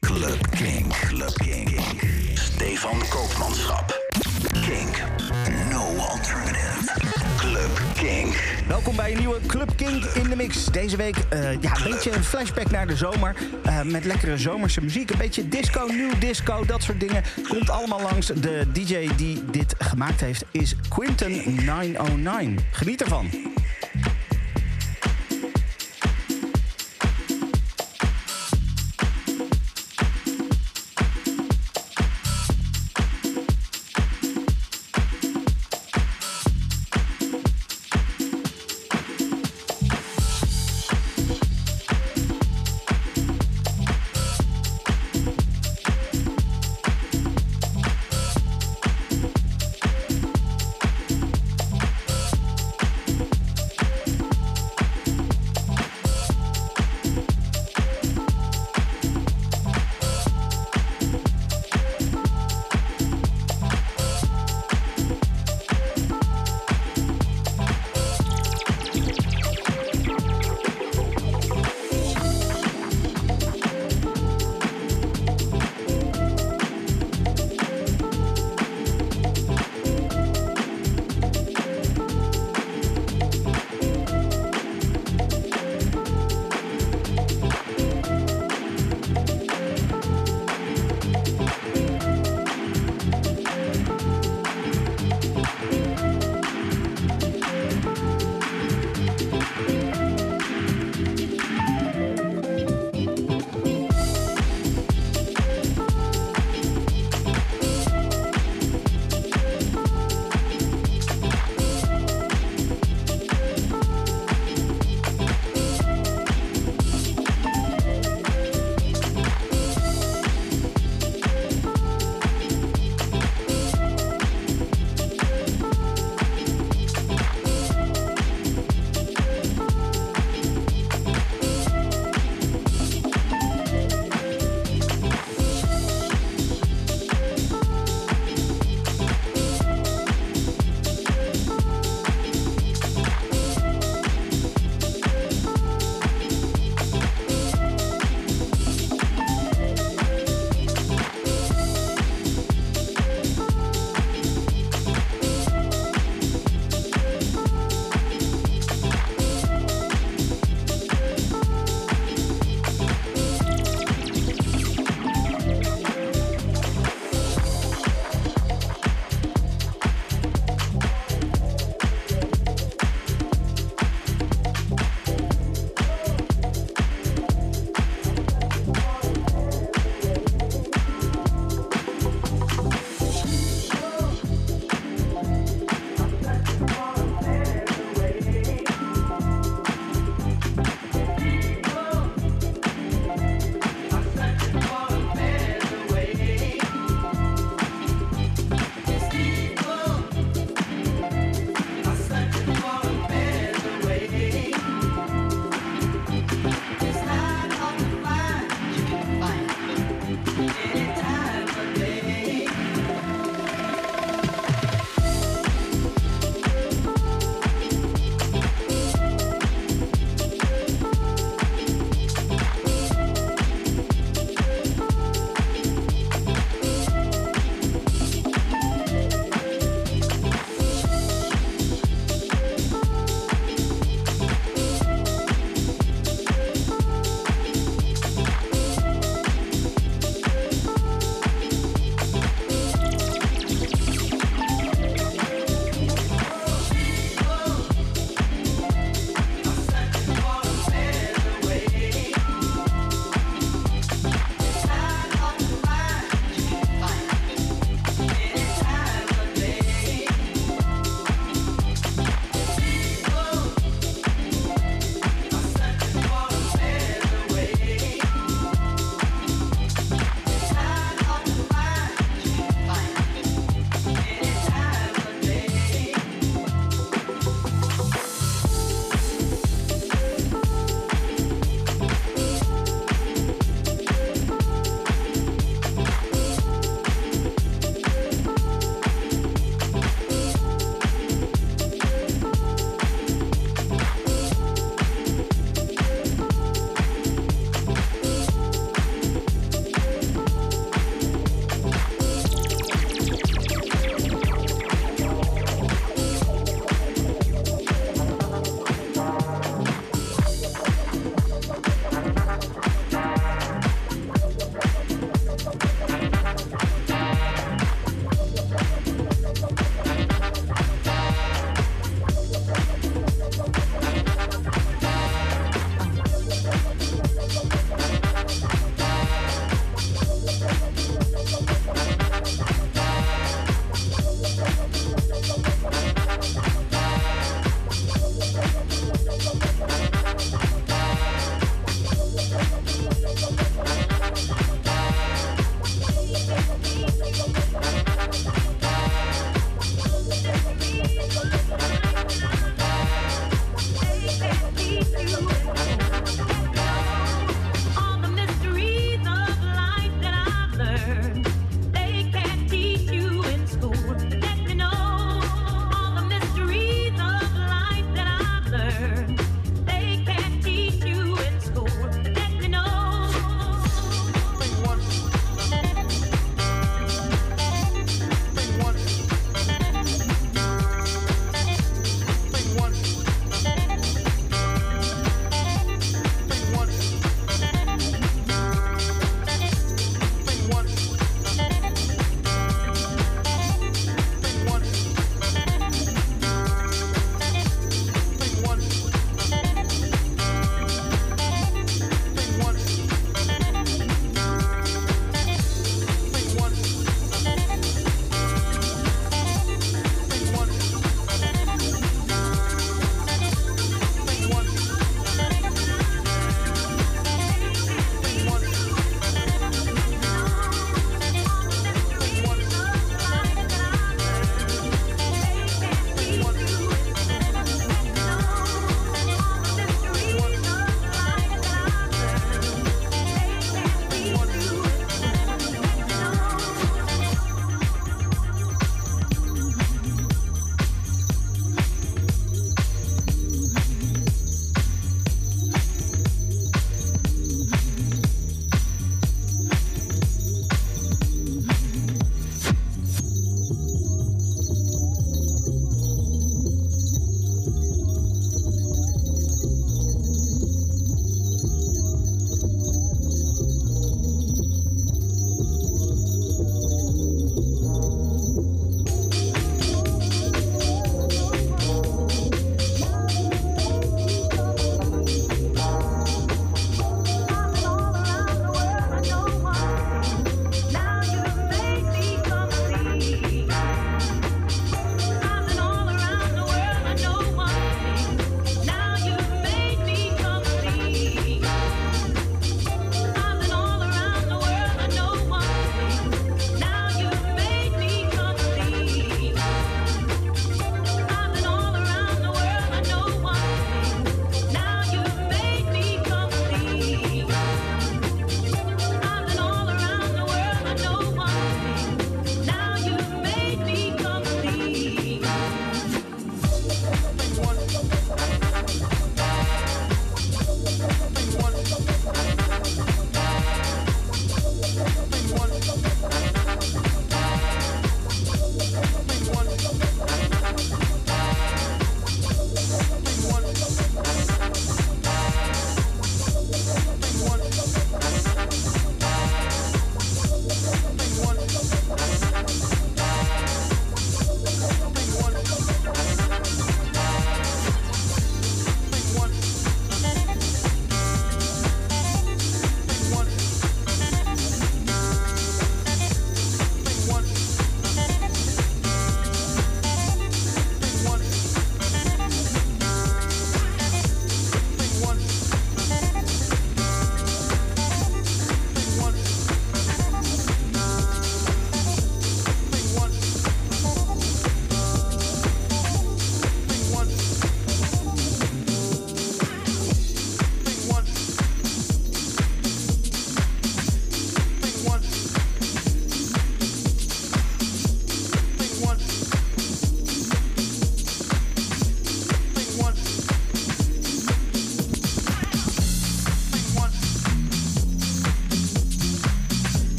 Club Kink. Club Kink. Stefan Koopmanschap. Kink. No alternative. Club Kink. Welkom bij een nieuwe Club Kink in de mix. Deze week uh, ja, een beetje een flashback naar de zomer. Uh, met lekkere zomerse muziek. Een beetje disco, nieuw disco, dat soort dingen. Komt allemaal langs. De DJ die dit gemaakt heeft is Quinton 909. Geniet ervan.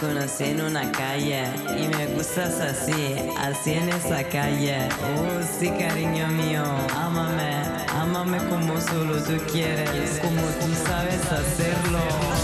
conocí en una calle y me gustas así, así en esa calle. Oh, sí, cariño mío, ámame, ámame como solo tú quieres, como tú sabes hacerlo.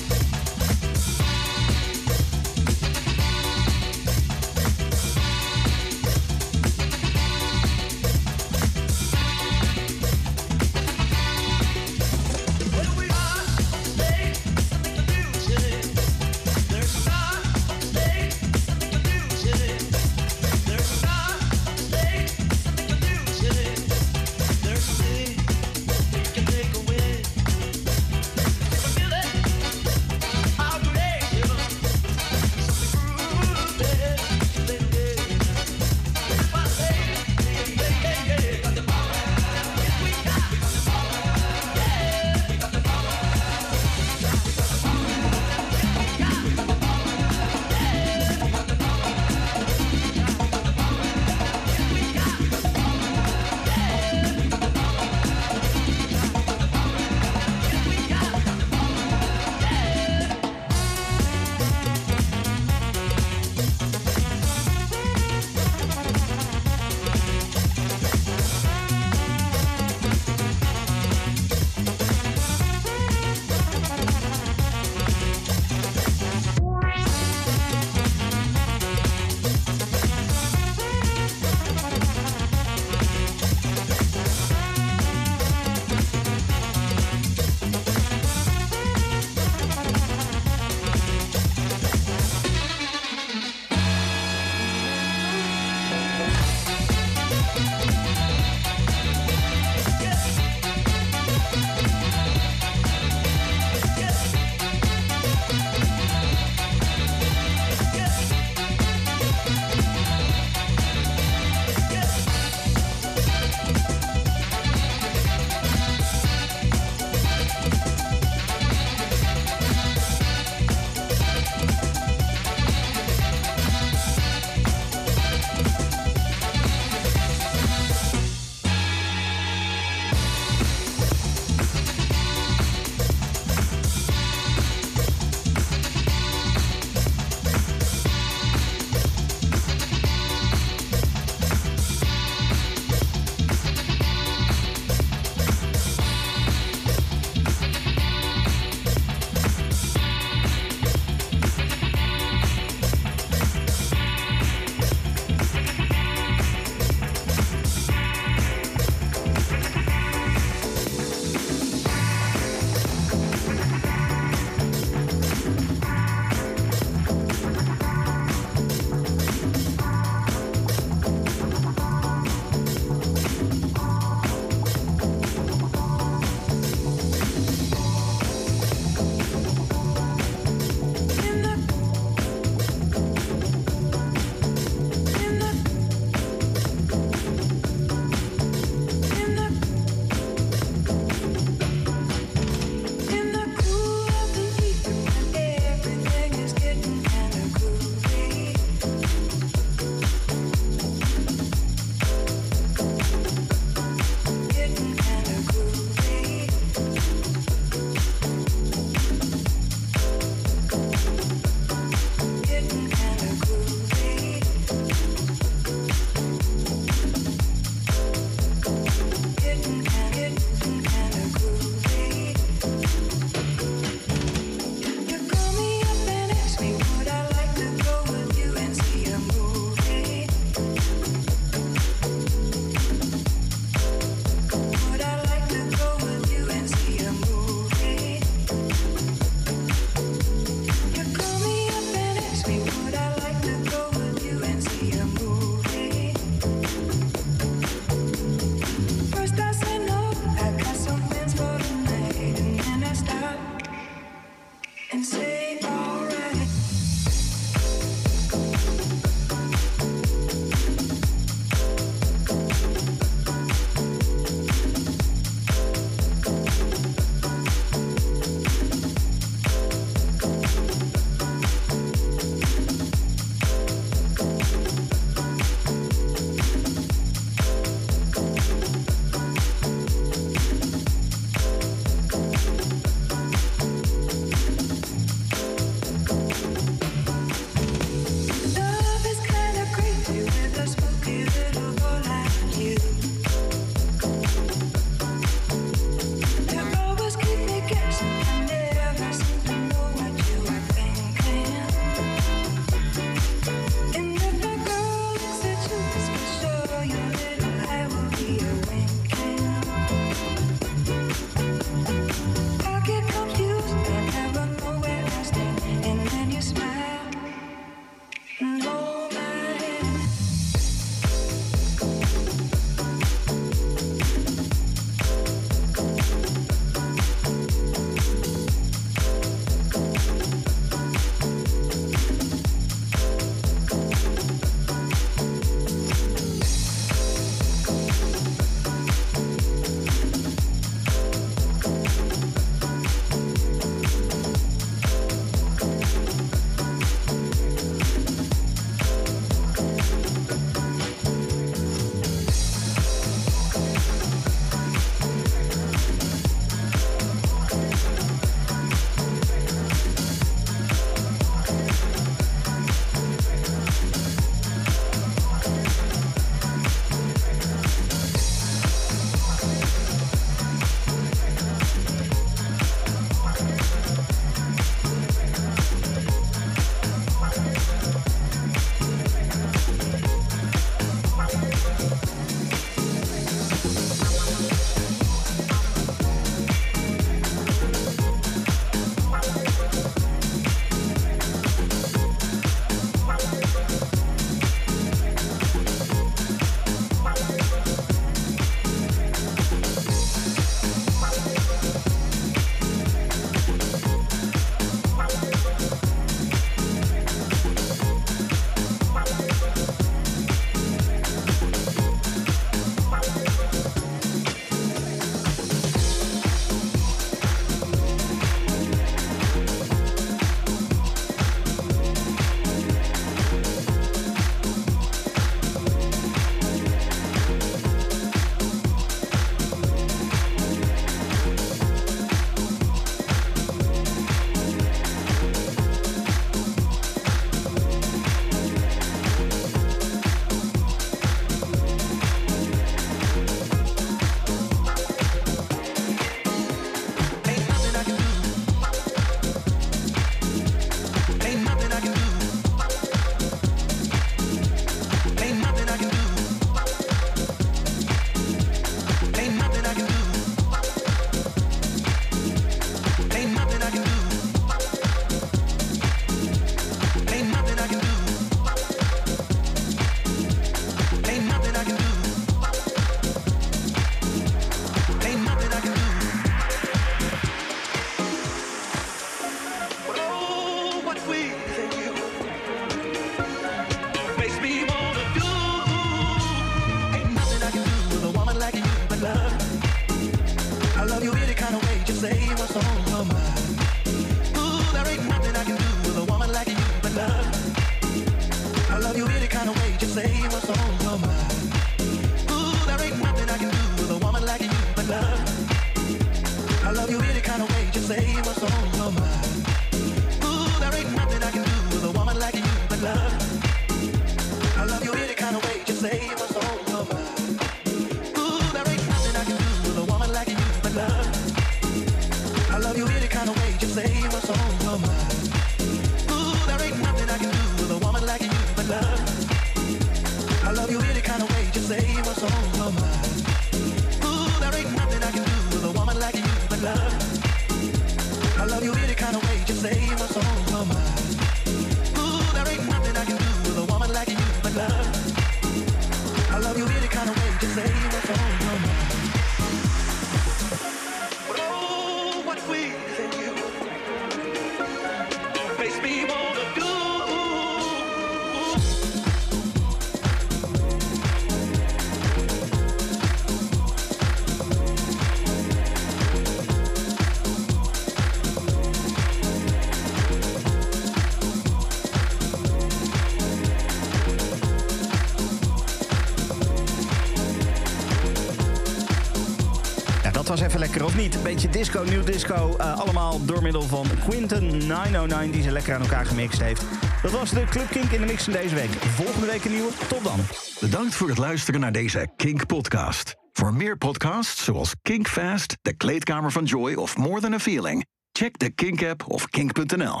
Lekker, of niet? Een beetje disco, nieuw disco. eh, allemaal door middel van Quinten 909, die ze lekker aan elkaar gemixt heeft. Dat was de Club Kink in de mix van deze week. Volgende week een nieuwe. Tot dan. Bedankt voor het luisteren naar deze Kink-podcast. Voor meer podcasts zoals Kink Fast, De Kleedkamer van Joy of More Than a Feeling... check de Kink-app of kink.nl.